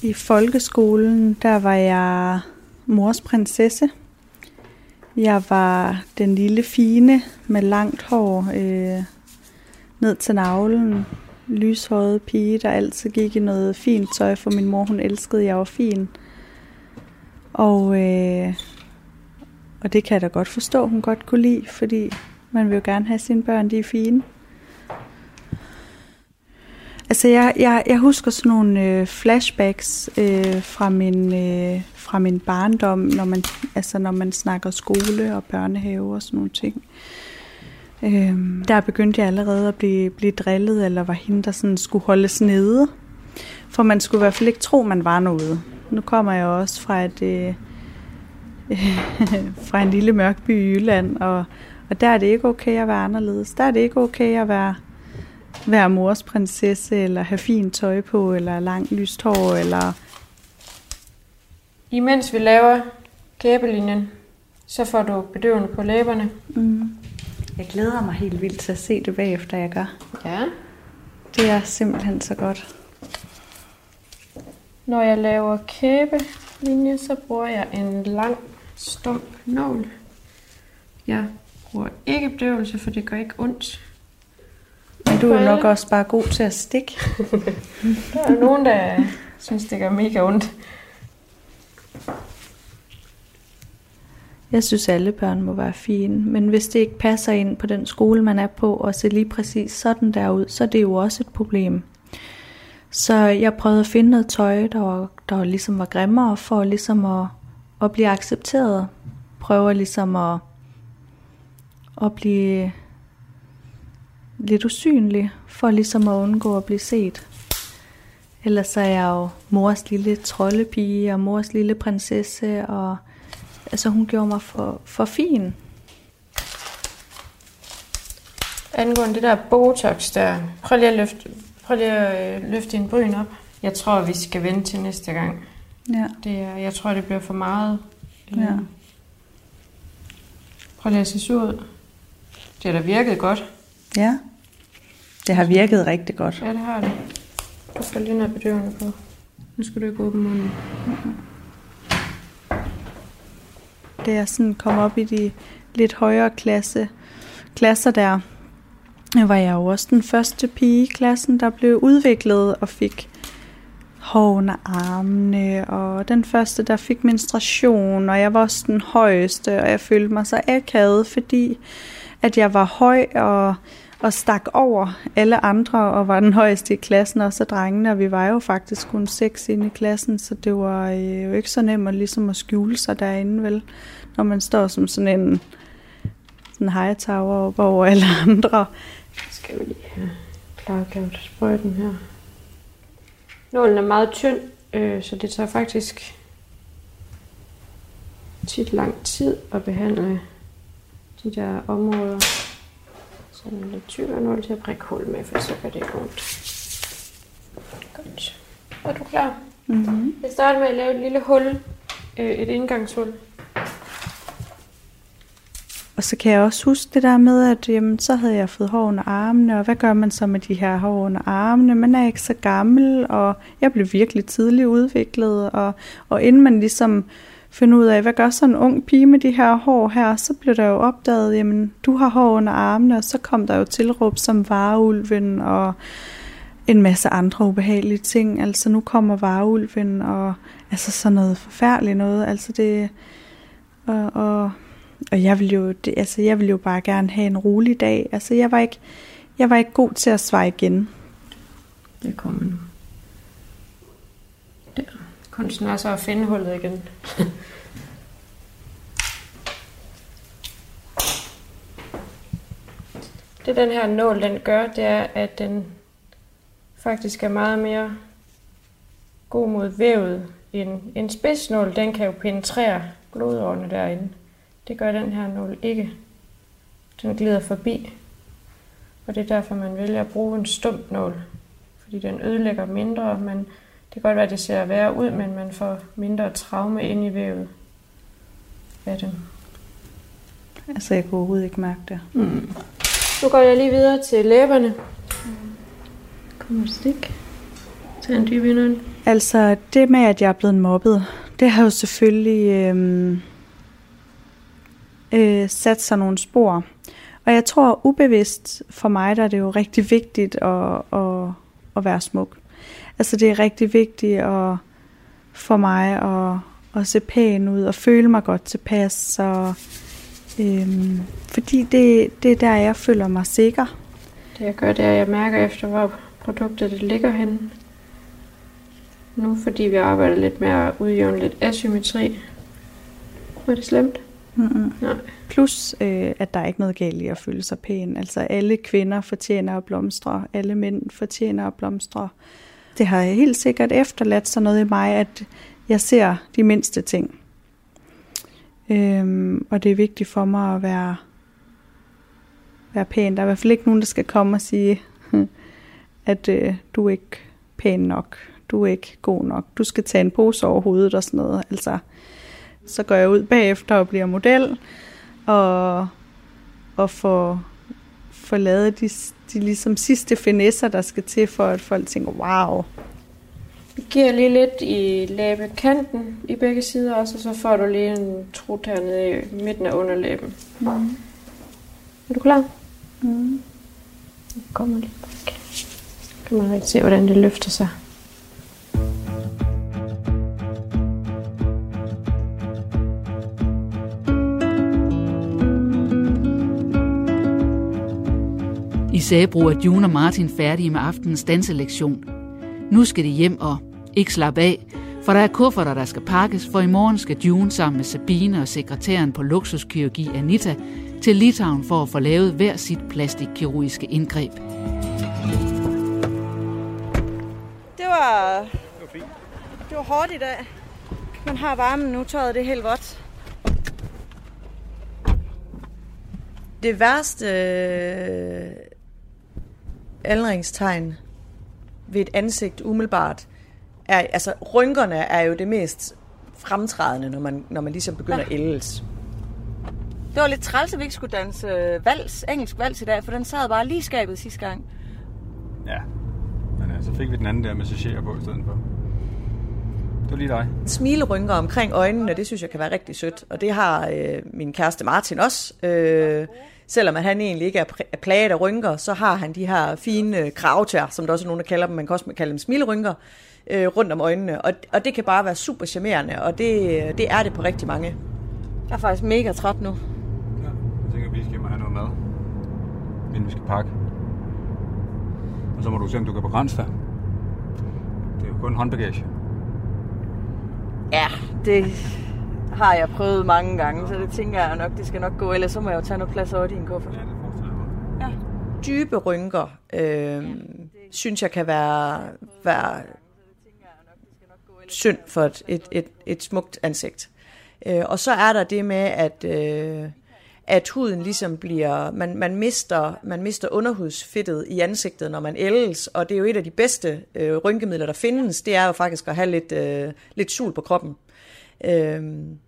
I folkeskolen, der var jeg mors prinsesse. Jeg var den lille fine med langt hår øh, ned til navlen. Lyshåret pige, der altid gik i noget fint tøj, for min mor hun elskede, jeg var fin. Og, øh, og det kan jeg da godt forstå, hun godt kunne lide, fordi man vil jo gerne have sine børn, de er fine. Altså, jeg, jeg, jeg husker sådan nogle øh, flashbacks øh, fra, min, øh, fra min barndom, når man, altså, når man snakker skole og børnehave og sådan nogle ting. Øh, der begyndte jeg allerede at blive, blive drillet, eller var hende, der sådan skulle holdes nede. For man skulle i hvert fald ikke tro, man var noget. Nu kommer jeg også fra et... Øh, fra en lille mørk by i Jylland, og, og der er det ikke okay at være anderledes. Der er det ikke okay at være være mors prinsesse, eller have fint tøj på, eller langt lyst hår, eller... Imens vi laver kæbelinjen, så får du bedøvende på læberne. Mm. Jeg glæder mig helt vildt til at se det bagefter, jeg gør. Ja. Det er simpelthen så godt. Når jeg laver kæbelinje, så bruger jeg en lang stump nål. Jeg bruger ikke bedøvelse, for det gør ikke ondt. Du er nok også bare god til at stikke. der er nogen, der synes, det gør mega ondt. Jeg synes, alle børn må være fine, men hvis det ikke passer ind på den skole, man er på, og ser lige præcis sådan der ud, så er det jo også et problem. Så jeg prøvede at finde noget tøj, der, var, der ligesom var grimmere, for ligesom at, at blive accepteret. Prøver ligesom at, at blive lidt usynlig, for ligesom at undgå at blive set. Ellers så er jeg jo mors lille trollepige og mors lille prinsesse, og altså hun gjorde mig for, for fin. Angående det der Botox der, prøv lige at løfte, prøv lige at øh, løfte din bryn op. Jeg tror, vi skal vente til næste gang. Ja. Det er, jeg tror, det bliver for meget. Ja. Prøv lige at se sur ud. Det har da virket godt. Ja. Det har virket rigtig godt. Ja, det har det. Du får lige noget bedøvende på. Nu skal du ikke åbne munden. Da jeg sådan kom op i de lidt højere klasse, klasser der, var jeg jo også den første pige i klassen, der blev udviklet og fik under armene, og den første, der fik menstruation, og jeg var også den højeste, og jeg følte mig så akavet, fordi at jeg var høj og og stak over alle andre og var den højeste i klassen, og så drengene, og vi var jo faktisk kun seks inde i klassen, så det var øh, jo ikke så nemt at, ligesom at skjule sig derinde, vel, når man står som sådan en sådan high tower op over alle andre. Skal vi lige have klargjort sprøjten her. Nålen er meget tynd, øh, så det tager faktisk tit lang tid at behandle de der områder. Så en lidt tykkere nål til at prikke hul med, for så gør det ondt. Godt. Er du klar? Mm-hmm. Jeg starter med at lave et lille hul, øh, et indgangshul. Og så kan jeg også huske det der med, at jamen, så havde jeg fået hår under armene, og hvad gør man så med de her hår under armene? Man er ikke så gammel, og jeg blev virkelig tidligt udviklet, og, og inden man ligesom finde ud af, hvad gør så en ung pige med de her hår her, så blev der jo opdaget, jamen, du har hår under armene, og så kom der jo tilråb som vareulven, og en masse andre ubehagelige ting. Altså nu kommer vareulven, og altså sådan noget forfærdeligt noget. Altså det, og, og og jeg ville jo, det, altså jeg ville jo bare gerne have en rolig dag. Altså jeg var ikke, jeg var ikke god til at svare igen. Det kommer nu. Kunsten er så at finde hullet igen. det den her nål den gør, det er, at den faktisk er meget mere god mod vævet. En, en spidsnål, den kan jo penetrere blodårene derinde. Det gør den her nål ikke. Den glider forbi. Og det er derfor, man vælger at bruge en stump nål. Fordi den ødelægger mindre, men det kan godt være, at det ser værre ud, men man får mindre traume ind i vævet af dem. Altså jeg kunne overhovedet ikke mærke det. Mm. Nu går jeg lige videre til læberne. Kommer et stik. Tag en dyb indånd. Altså det med, at jeg er blevet mobbet, det har jo selvfølgelig øhm, øh, sat sig nogle spor. Og jeg tror ubevidst for mig, der er det jo rigtig vigtigt at, at, at være smuk. Altså det er rigtig vigtigt at, for mig at, at se pæn ud og føle mig godt tilpas. Så, øhm, fordi det, det er der, jeg føler mig sikker. Det jeg gør, det er, at jeg mærker efter, hvor produktet det ligger henne. Nu, fordi vi arbejder lidt med at udjævne lidt asymmetri. Var det slemt? Mm-mm. Nej. Plus, øh, at der er ikke noget galt i at føle sig pæn. Altså alle kvinder fortjener at blomstre. Alle mænd fortjener at blomstre. Det har helt sikkert efterladt sig noget i mig, at jeg ser de mindste ting. Øhm, og det er vigtigt for mig at være, være pæn. Der er i hvert fald ikke nogen, der skal komme og sige, at øh, du er ikke pæn nok. Du er ikke god nok. Du skal tage en pose over hovedet og sådan noget. Altså, så går jeg ud bagefter og bliver model, og, og får, får lavet de, de ligesom sidste finesser, der skal til, for at folk tænker, wow. Vi giver lige lidt i læbekanten i begge sider også, og så får du lige en trut hernede i midten af underlæben. Mm. Er du klar? Mm. Jeg kommer lige bak. Kan man rigtig se, hvordan det løfter sig. Sabro er June og Martin færdige med aftenens danselektion. Nu skal de hjem og ikke slappe af, for der er kufferter, der skal pakkes, for i morgen skal June sammen med Sabine og sekretæren på luksuskirurgi Anita til Litauen for at få lavet hver sit plastikkirurgiske indgreb. Det var, det var hårdt i dag. Man har varmen nu, tøjet det er helt vådt. Det værste øh, aldringstegn ved et ansigt umiddelbart er, altså rynkerne er jo det mest fremtrædende, når man, når man ligesom begynder at ældes. Det var lidt træls, at vi ikke skulle danse øh, vals, engelsk vals i dag, for den sad bare lige skabet sidste gang. Ja, men øh, så fik vi den anden der med sachet på i stedet for. Det var lige dig. Smilerynker omkring øjnene, det synes jeg kan være rigtig sødt. Og det har øh, min kæreste Martin også. Øh, selvom at han egentlig ikke er pr- er plaget af rynker, så har han de her fine øh, kravtær, som der også er nogen, der kalder dem. Man kan også kalde dem smilerynker øh, rundt om øjnene. Og, og det kan bare være super charmerende, og det, det er det på rigtig mange. Jeg er faktisk mega træt nu. Ja, jeg tænker, vi skal hjem og have noget mad, inden vi skal pakke. Og så må du se, om du kan begrænse dig. Det er jo kun håndbagage. Ja, det har jeg prøvet mange gange, så det tænker jeg nok, det skal nok gå. Ellers så må jeg jo tage noget plads over i din kuffert. Ja. Dybe rynker, øh, synes jeg kan være, være synd for et, et, et, et smukt ansigt. Øh, og så er der det med, at, øh, at huden ligesom bliver, man, man, mister, man mister underhudsfedtet i ansigtet, når man ældes, og det er jo et af de bedste øh, rynkemidler, der findes, det er jo faktisk at have lidt, øh, lidt sul på kroppen. Øhm,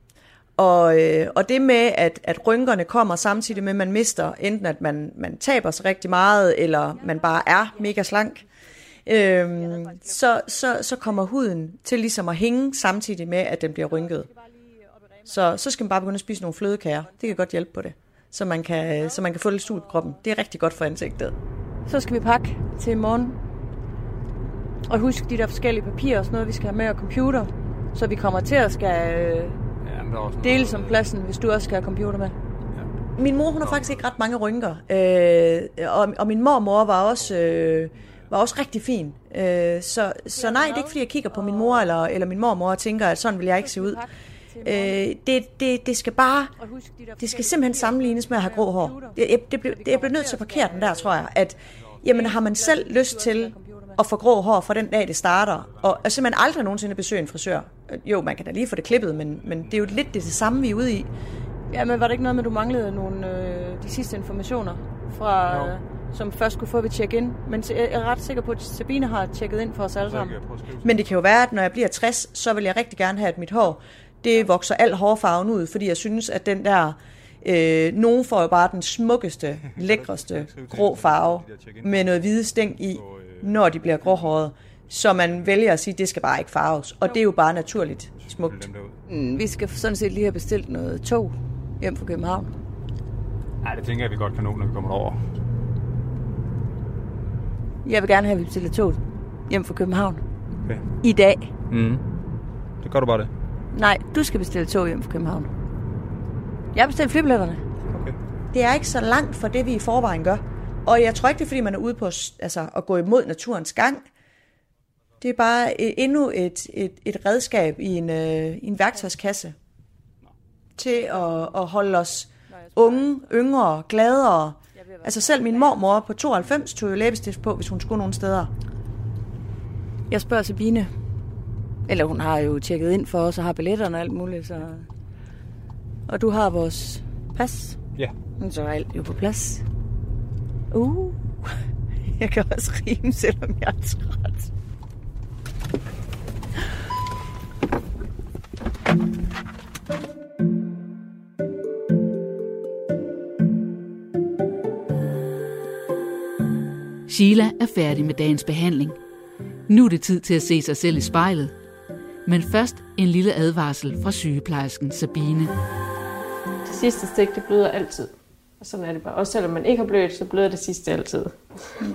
og, øh, og det med, at, at rynkerne kommer samtidig med, at man mister enten, at man, man taber sig rigtig meget, eller man bare er mega slank, øhm, så, så, så kommer huden til ligesom at hænge samtidig med, at den bliver rynket. Så, så skal man bare begynde at spise nogle flødekager. Det kan godt hjælpe på det, så man kan, så man kan få lidt sult på kroppen. Det er rigtig godt for ansigtet. Så skal vi pakke til i morgen. Og husk de der forskellige papirer og sådan noget, vi skal have med og computer. Så vi kommer til at skal øh, dele som pladsen, hvis du også skal have computer med. Min mor, hun har faktisk ikke ret mange rynker. Øh, og, og min mormor var også, øh, var også rigtig fin. Øh, så, så nej, det er ikke fordi, jeg kigger på min mor eller, eller min mormor og tænker, at sådan vil jeg ikke se ud. Øh, det, det, det skal bare, det skal simpelthen sammenlignes med at have grå hår. Det, det, det, det, jeg bliver nødt til at parkere den der, tror jeg. At, jamen, har man selv lyst til at få grå hår fra den dag, det starter, og, og simpelthen aldrig nogensinde besøge en frisør. Jo, man kan da lige få det klippet, men, men det er jo lidt det, det samme, vi er ude i. Ja, men var det ikke noget med, at du manglede nogle øh, de sidste informationer, fra, øh, som først skulle få ved check-in? Men jeg er ret sikker på, at Sabine har tjekket ind for os alle sammen. Men det kan jo være, at når jeg bliver 60, så vil jeg rigtig gerne have, at mit hår, det vokser al hårfarven ud, fordi jeg synes, at den der Øh, nogen får jo bare den smukkeste, lækreste grå farve med noget hvide stæng i, når de bliver gråhåret. Så man vælger at sige, at det skal bare ikke farves. Og det er jo bare naturligt smukt. Mm, vi skal sådan set lige have bestilt noget tog hjem fra København. Nej, det tænker jeg, vi godt kan nå, når vi kommer over. Jeg vil gerne have, at vi bestiller tog hjem fra København. Okay. I dag. Mm. Det gør du bare det. Nej, du skal bestille tog hjem fra København. Jeg har bestilt flybilletterne. Okay. Det er ikke så langt for det, vi i forvejen gør. Og jeg tror ikke, det er, fordi man er ude på altså, at gå imod naturens gang. Det er bare et, endnu et, et, et redskab i en, øh, en værktøjskasse til at, at holde os unge, yngre, gladere. Altså selv min mormor på 92 tog jo læbestift på, hvis hun skulle nogle steder. Jeg spørger Sabine. Eller hun har jo tjekket ind for os og har billetterne og alt muligt. Så... Og du har vores pas. Ja. Så er alt jo på plads. Uh, jeg kan også rime, selvom jeg er træt. Sheila er færdig med dagens behandling. Nu er det tid til at se sig selv i spejlet. Men først en lille advarsel fra sygeplejersken Sabine. Sidste stik, det bløder altid. Og sådan er det bare. Også selvom man ikke har blødt, så bløder det sidste altid. Ja.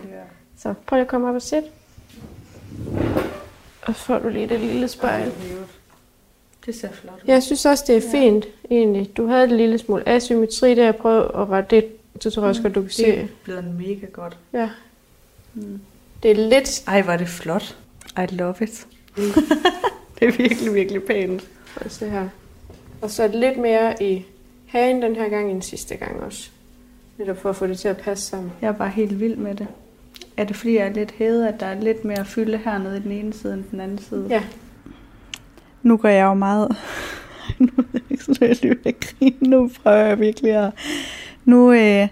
Så prøv lige at komme op og sæt. Og så får du lige det lille spejl. Det ser flot ud. Jeg synes også, det er fint, egentlig. Du havde en lille smule asymmetri der. Prøv at rette det, så tror jeg også godt, du kan se. Det er blevet mega godt. Ja. Mm. Det er lidt... Ej, var det flot. I love it. det er virkelig, virkelig pænt. Prøv at se her. Og så lidt mere i hagen den her gang end sidste gang også. Lidt for at få det til at passe sammen. Jeg er bare helt vild med det. Er det fordi, jeg er lidt hævet, at der er lidt mere fylde hernede i den ene side end den anden side? Ja. Nu går jeg jo meget... nu er jeg ikke så lige at grine. Nu prøver jeg virkelig at... Nu... Øh...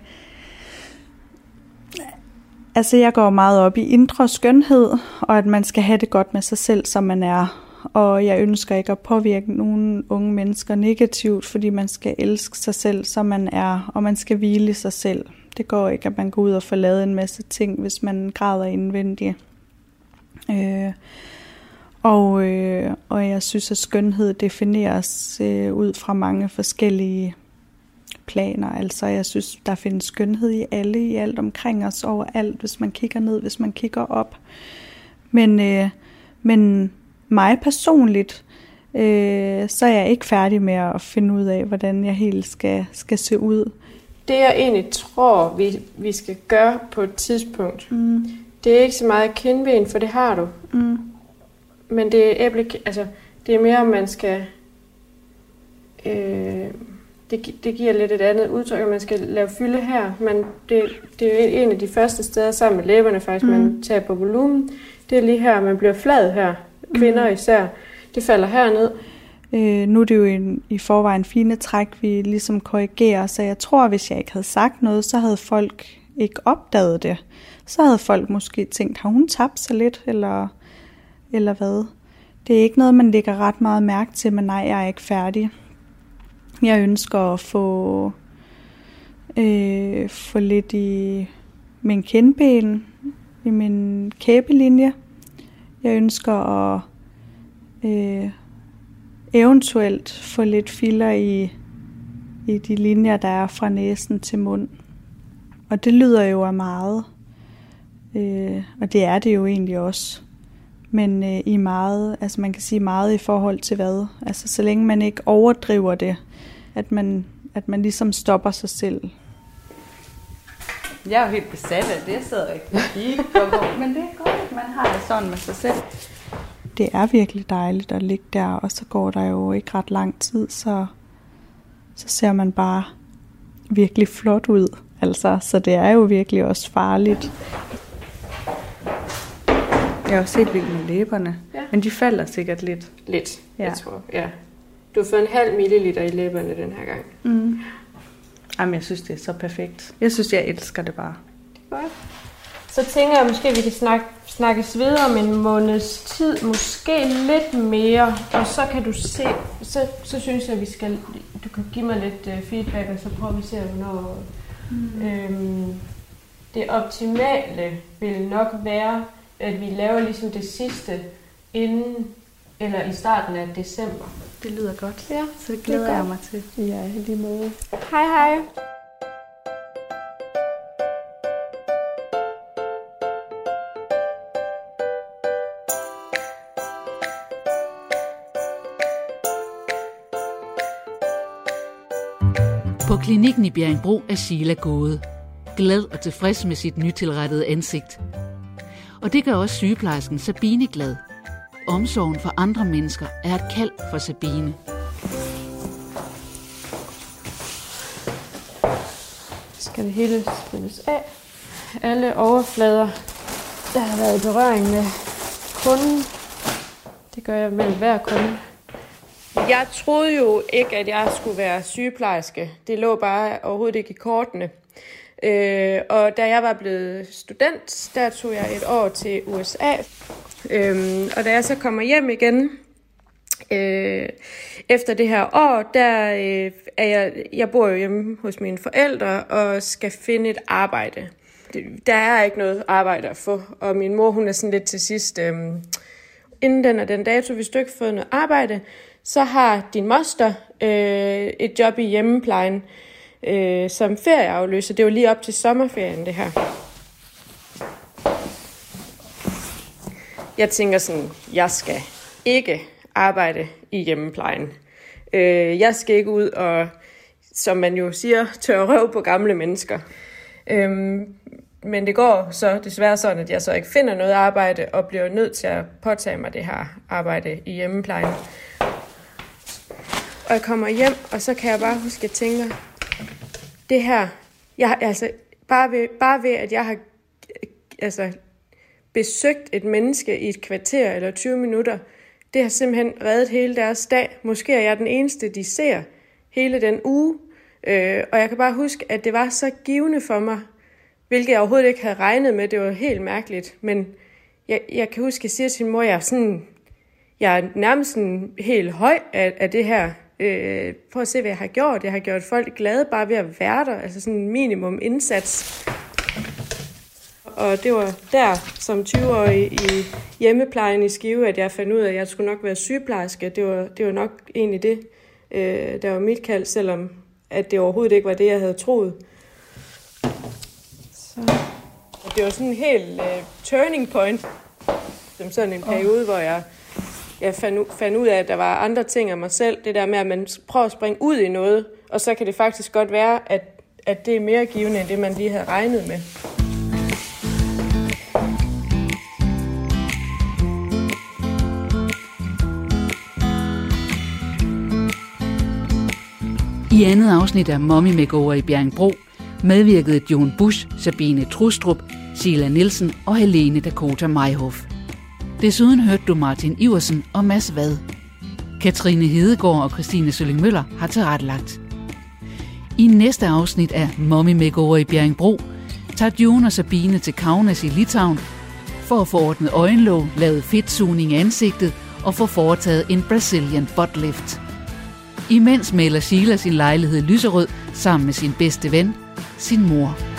Altså, jeg går meget op i indre skønhed, og at man skal have det godt med sig selv, som man er. Og jeg ønsker ikke at påvirke nogen unge mennesker negativt, fordi man skal elske sig selv, som man er, og man skal hvile sig selv. Det går ikke, at man går ud og får lavet en masse ting, hvis man græder indvendigt. Øh, og, øh, og jeg synes, at skønhed defineres øh, ud fra mange forskellige planer. Altså, jeg synes, der findes skønhed i alle, i alt omkring os, overalt, hvis man kigger ned, hvis man kigger op. Men, øh, men mig personligt, øh, så er jeg ikke færdig med at finde ud af, hvordan jeg helt skal, skal se ud. Det jeg egentlig tror, vi, vi skal gøre på et tidspunkt, Mm. det er ikke så meget kindben, for det har du. Mm. Men det er, æble, altså, det er mere, om man skal... Øh, det, det giver lidt et andet udtryk, at man skal lave fylde her. Men det, det er en af de første steder sammen med læberne faktisk, mm. man tager på volumen. Det er lige her, man bliver flad her. Kvinder Mm. især. Det falder herned. Øh, nu er det jo en, i forvejen fine træk, vi ligesom korrigerer, så jeg tror, hvis jeg ikke havde sagt noget, så havde folk ikke opdaget det. Så havde folk måske tænkt, har hun tabt sig lidt, eller, eller hvad? Det er ikke noget, man lægger ret meget mærke til, men nej, jeg er ikke færdig. Jeg ønsker at få, øh, få lidt i min kindben, i min kæbelinje. Jeg ønsker at øh, eventuelt få lidt filler i, i de linjer, der er fra næsen til mund. Og det lyder jo af meget. Øh, og det er det jo egentlig også. Men øh, i meget, altså man kan sige meget i forhold til hvad? Altså så længe man ikke overdriver det, at man, at man ligesom stopper sig selv. Jeg er jo helt besat af det, jeg sidder ikke og kigger på, men det er godt, man har det sådan med sig selv. Det er virkelig dejligt at ligge der, og så går der jo ikke ret lang tid, så, så ser man bare virkelig flot ud. Altså, så det er jo virkelig også farligt. Jeg har også set vildt med læberne, ja. men de falder sikkert lidt. Lidt, Ja. jeg tror. Ja. Du har fået en halv milliliter i læberne den her gang. Mm. Jamen, jeg synes, det er så perfekt. Jeg synes, jeg elsker det bare. Godt. Så tænker jeg måske, at vi kan snakke, snakkes videre om en måneds tid, måske lidt mere, og så kan du se, så, så synes jeg, at vi skal, du kan give mig lidt uh, feedback, og så prøver vi at se, hvornår mm. øhm, det optimale vil nok være, at vi laver ligesom det sidste inden, eller i starten af december. Det lyder godt. Ja, Så det glæder det er jeg mig til. Ja, i lige måde. Hej hej. På klinikken i Bjerringbro er Sheila gået. Glad og tilfreds med sit nytilrettede ansigt. Og det gør også sygeplejersken Sabine glad. Omsorgen for andre mennesker er et kald for Sabine. skal det hele spilles af. Alle overflader, der har været i berøring med kunden. Det gør jeg mellem hver kunde. Jeg troede jo ikke, at jeg skulle være sygeplejerske. Det lå bare overhovedet ikke i kortene. Øh, og da jeg var blevet student, der tog jeg et år til USA. Øhm, og da jeg så kommer hjem igen, øh, efter det her år, der øh, er jeg, jeg bor jo hjemme hos mine forældre og skal finde et arbejde. Der er ikke noget arbejde at få, og min mor hun er sådan lidt til sidst, øh, inden den og den dato, hvis du ikke har fået noget arbejde, så har din moster øh, et job i hjemmeplejen øh, som ferieafløser. Det var lige op til sommerferien, det her. Jeg tænker sådan, jeg skal ikke arbejde i hjemmeplejen. Øh, jeg skal ikke ud og, som man jo siger, tørre røv på gamle mennesker. Øhm, men det går så desværre sådan, at jeg så ikke finder noget arbejde og bliver nødt til at påtage mig det her arbejde i hjemmeplejen. Og jeg kommer hjem, og så kan jeg bare huske, at jeg tænker, det her, jeg, altså, bare ved, bare ved, at jeg har altså, besøgt et menneske i et kvarter eller 20 minutter, det har simpelthen reddet hele deres dag. Måske er jeg den eneste, de ser hele den uge. Øh, og jeg kan bare huske, at det var så givende for mig, hvilket jeg overhovedet ikke havde regnet med. Det var helt mærkeligt. Men jeg, jeg kan huske, at jeg siger til min mor, at jeg er, sådan, jeg er nærmest sådan helt høj af, af det her. Øh, prøv at se, hvad jeg har gjort. Jeg har gjort folk glade bare ved at være der. Altså sådan en minimum indsats. Og det var der, som 20-årig i hjemmeplejen i Skive, at jeg fandt ud af, at jeg skulle nok være sygeplejerske. Det var, det var nok egentlig det, øh, der var mit kald, selvom at det overhovedet ikke var det, jeg havde troet. Så. Og det var sådan en helt uh, turning point, som sådan en periode, hvor jeg, jeg fandt, fandt ud af, at der var andre ting af mig selv. Det der med, at man prøver at springe ud i noget, og så kan det faktisk godt være, at, at det er mere givende, end det man lige havde regnet med. I andet afsnit af Mommy Makeover i Bjerringbro medvirkede Jon Busch, Sabine Trustrup, Sila Nielsen og Helene Dakota Meihoff. Desuden hørte du Martin Iversen og Mads Vad. Katrine Hedegaard og Christine Sølling Møller har tilrettelagt. I næste afsnit af Mommy Makeover i Bjerringbro tager June og Sabine til Kaunas i Litauen for at få ordnet øjenlåg, lavet fedtsugning i ansigtet og få foretaget en Brazilian butt lift. Imens maler Sheila sin lejlighed lyserød sammen med sin bedste ven, sin mor.